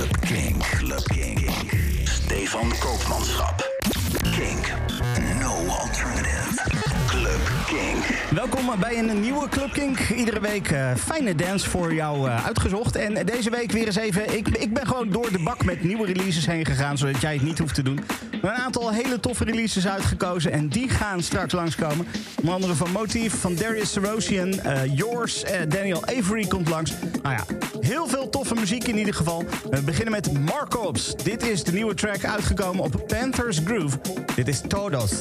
Club King. Club King. Stefan Koopmanschap. Kink. No alternative. Club King. Welkom bij een nieuwe Club Kink. Iedere week eh, fijne dance voor jou eh, uitgezocht. En deze week weer eens even... Ik, ik ben gewoon door de bak met nieuwe releases heen gegaan... zodat jij het niet hoeft te doen. Een aantal hele toffe releases uitgekozen... en die gaan straks langskomen. Onder andere van Motif, van Darius Sarosian, eh, Yours, Daniel Avery komt langs. Nou ja, heel veel toffe muziek in ieder geval. We beginnen met Markops. Dit is de nieuwe track uitgekomen op Panthers Groove. Dit is Todos.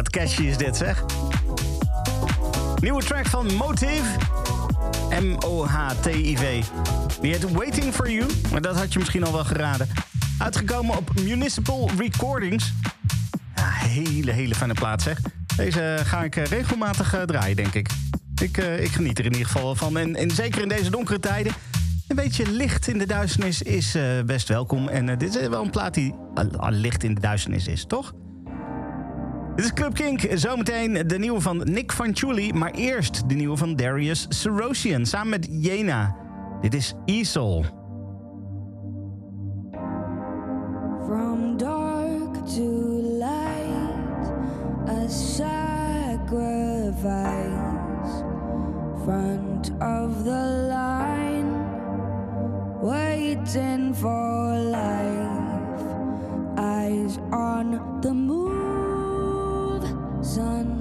Wat catchy is dit, zeg. Nieuwe track van Motive. M-O-H-T-I-V. Die heet Waiting for You, maar dat had je misschien al wel geraden. Uitgekomen op Municipal Recordings. Hele, hele fijne plaats, zeg. Deze ga ik eh, regelmatig eh, draaien, denk ik. Ik, uh, ik geniet er in ieder geval van. En, en, zeker in deze donkere tijden. Een beetje licht in de duisternis is best welkom. En dit is wel een plaat die licht in de duisternis is, toch? Dit is Club Kink. Zometeen de nieuwe van Nick Van Chuli. Maar eerst de nieuwe van Darius Sarosian. Samen met Jena. Dit is Easel. From dark to light, a sacrifice. Front of the line, waiting for life. Eyes on the move, sun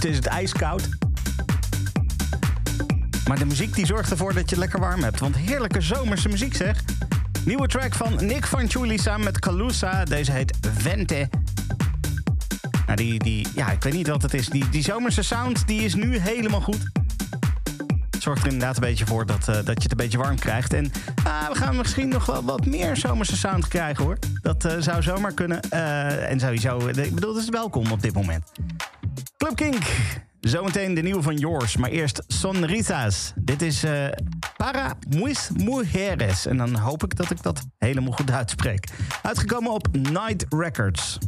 Het is het ijskoud. Maar de muziek die zorgt ervoor dat je lekker warm hebt. Want heerlijke zomerse muziek zeg. Nieuwe track van Nick van samen met Calusa. Deze heet Vente. Nou, die, die, ja, ik weet niet wat het is. Die, die zomerse sound die is nu helemaal goed. Zorgt er inderdaad een beetje voor dat, eh, dat je het een beetje warm krijgt. En ah, we gaan misschien nog wel wat meer zomerse sound krijgen hoor. Dat eh, zou zomaar kunnen. Eh, en sowieso, ik bedoel, het is welkom op dit moment. Club Kink. Zometeen de nieuwe van Yours, maar eerst Sonritas. Dit is uh, Para Muis Mujeres. En dan hoop ik dat ik dat helemaal goed uitspreek. Uitgekomen op Night Records.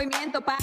Movimiento pa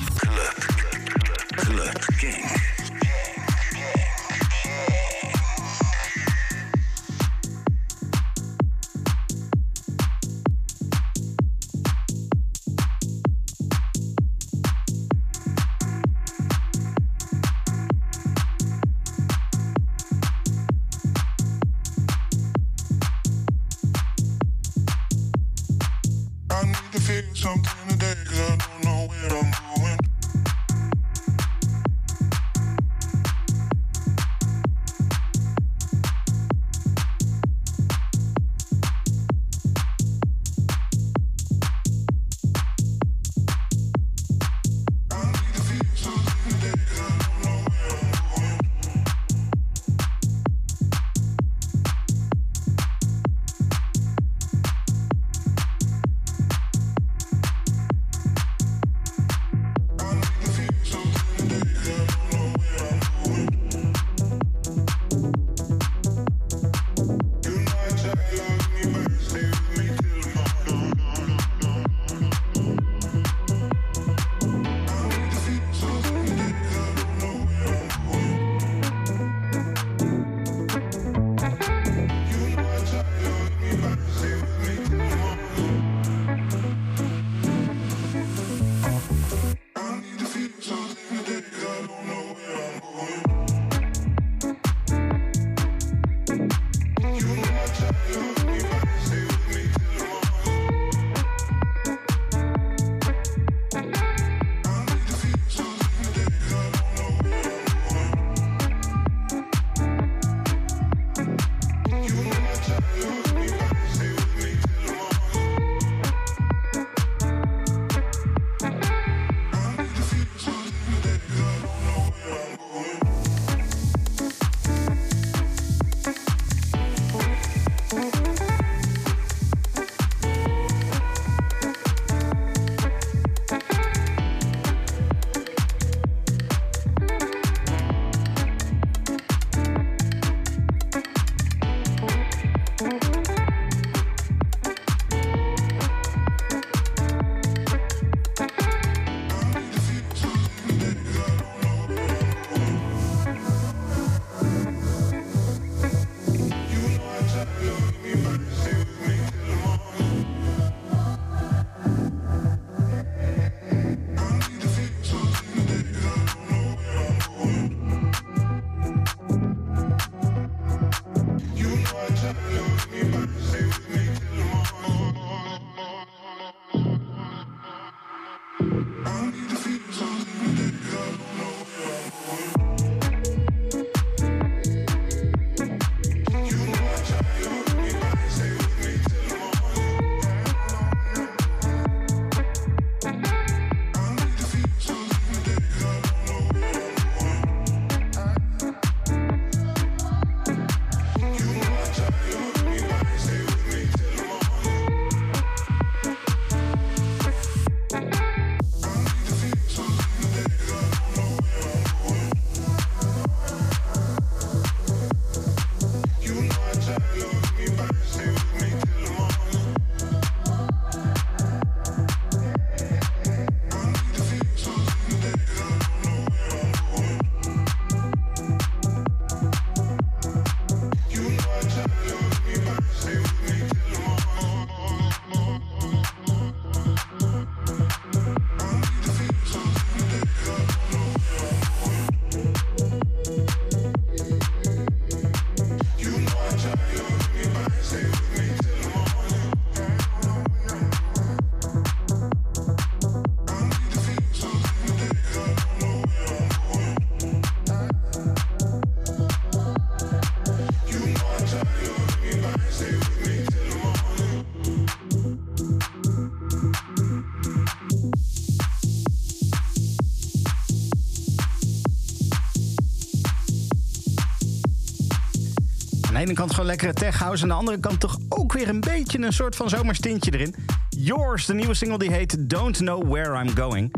ene kant gewoon lekkere tech house. Aan de andere kant toch ook weer een beetje een soort van zomerstintje erin. Yours, de nieuwe single die heet Don't Know Where I'm Going.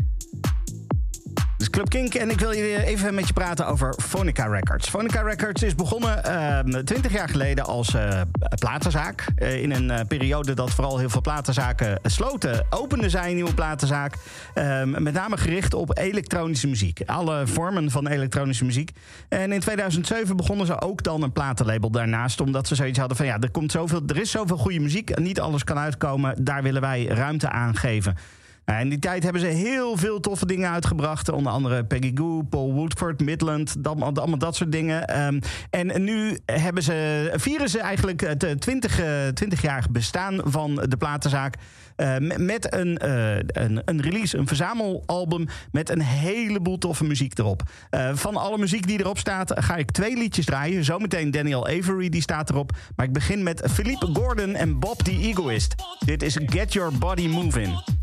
Club Kink en ik wil je even met je praten over Phonica Records. Phonica Records is begonnen ehm 20 jaar geleden als eh, platenzaak. Eh, in een eh, periode dat vooral heel veel platenzaken sloten, opende zij een nieuwe platenzaak. Ehm, met name gericht op elektronische muziek. Alle vormen van elektronische muziek. En in 2007 begonnen ze ook dan een platenlabel daarnaast. Omdat ze zoiets hadden van ja, er, komt zoveel, er is zoveel goede muziek. Niet alles kan uitkomen. Daar willen wij ruimte aan geven. In die tijd hebben ze heel veel toffe dingen uitgebracht. Onder andere Peggy Goo, Paul Woodford, Midland, allemaal dat soort dingen. Ehm, en nu hebben ze, vieren ze eigenlijk het 20, eh 20-jarig bestaan van de platenzaak. eh, met een, eh, een, een release, een verzamelalbum met een heleboel toffe muziek erop. Eh, van alle muziek die erop staat ga ik twee liedjes draaien. Zometeen Daniel Avery, die staat erop. Maar ik begin met Philippe Gordon en Bob the Egoist. Dit is Get Your Body Moving.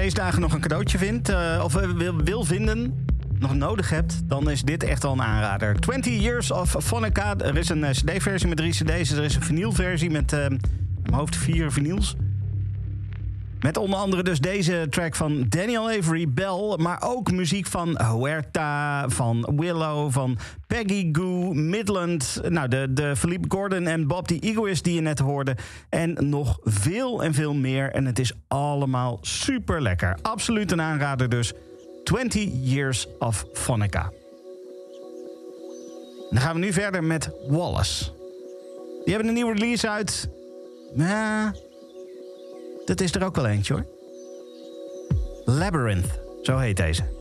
Feestdagen nog een cadeautje vindt, eh, of wil, wil vinden, nog nodig hebt, dan is dit echt wel een aanrader. 20 Years of Fonica. Er is een eh, CD-versie met drie CD's. Er is een vinylversie met eh, hoofd vier vinyls. Met onder andere dus deze track van Daniel Avery Bell. Maar ook muziek van Huerta, van Willow, van Peggy Goo, Midland. Nou, de, de Philippe Gordon en Bob the Egoist die je net hoorde. En nog veel en veel meer. En het is allemaal super lekker. Absoluut een aanrader dus. 20 Years of Fonica. Dan gaan we nu verder met Wallace. Die hebben een nieuwe release uit. Maar dat is er ook wel eentje hoor. Labyrinth, zo heet deze.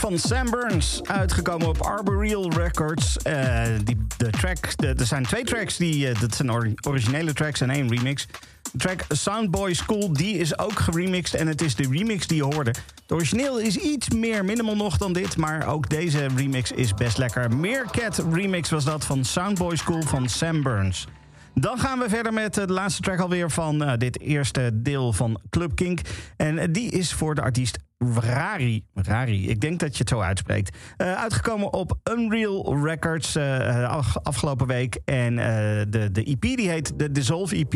Van Sam Burns, uitgekomen op Arboreal Records. Eh, die, de track, de- er zijn twee tracks, die, eh, dat zijn ori- originele tracks en één remix. De track Soundboy School, die is ook geremixed en het is de remix die je hoorde. De origineel is iets meer minimal nog dan dit, maar ook deze remix is best lekker. Meerkat remix was dat van Soundboy School van Sam Burns. Dan gaan we verder met de laatste track alweer van eh, dit eerste deel van Club Kink. En eh, die is voor de artiest Rari. Rari, ik denk dat je het zo uitspreekt. Eh, uitgekomen op Unreal Records eh, af- afgelopen week. En eh, de, de EP die heet de Dissolve EP.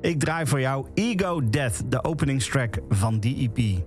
Ik draai voor jou Ego Death, de openingstrack van die EP.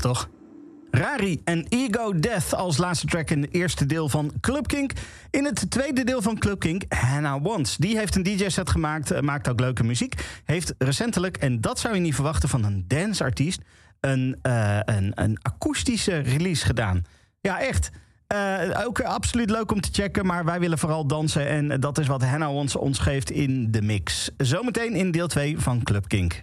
Toch? Rari en Ego Death als laatste track in het eerste deel van Club Kink. In het tweede deel van Club Kink, Hannah Wants. Die heeft een DJ-set gemaakt, eh, maakt ook leuke muziek. Heeft recentelijk, en dat zou je niet verwachten van een danceartiest... Een, eh, een, een akoestische release gedaan. Ja, echt. Eh, ook absoluut leuk om te checken, maar wij willen vooral dansen. En dat is wat Hannah Wants ons geeft in de mix. Zometeen in deel 2 van Club Kink.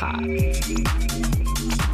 top.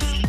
Peace.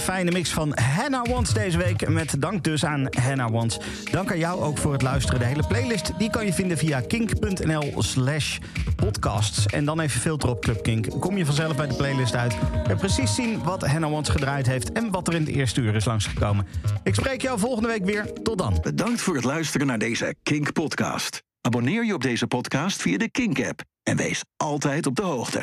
Fijne mix van Hannah Wants deze week. Met dank dus aan Hannah Wants. Dank aan jou ook voor het luisteren. De hele playlist die kan je vinden via kink.nl slash podcasts. En dan even filter op Club Kink. Kom je vanzelf bij de playlist uit. En precies zien wat Hannah Wants gedraaid heeft... en wat er in het eerste uur is langsgekomen. Ik spreek jou volgende week weer. Tot dan. Bedankt voor het luisteren naar deze Kink podcast. Abonneer je op deze podcast via de Kink app en wees altijd op de hoogte.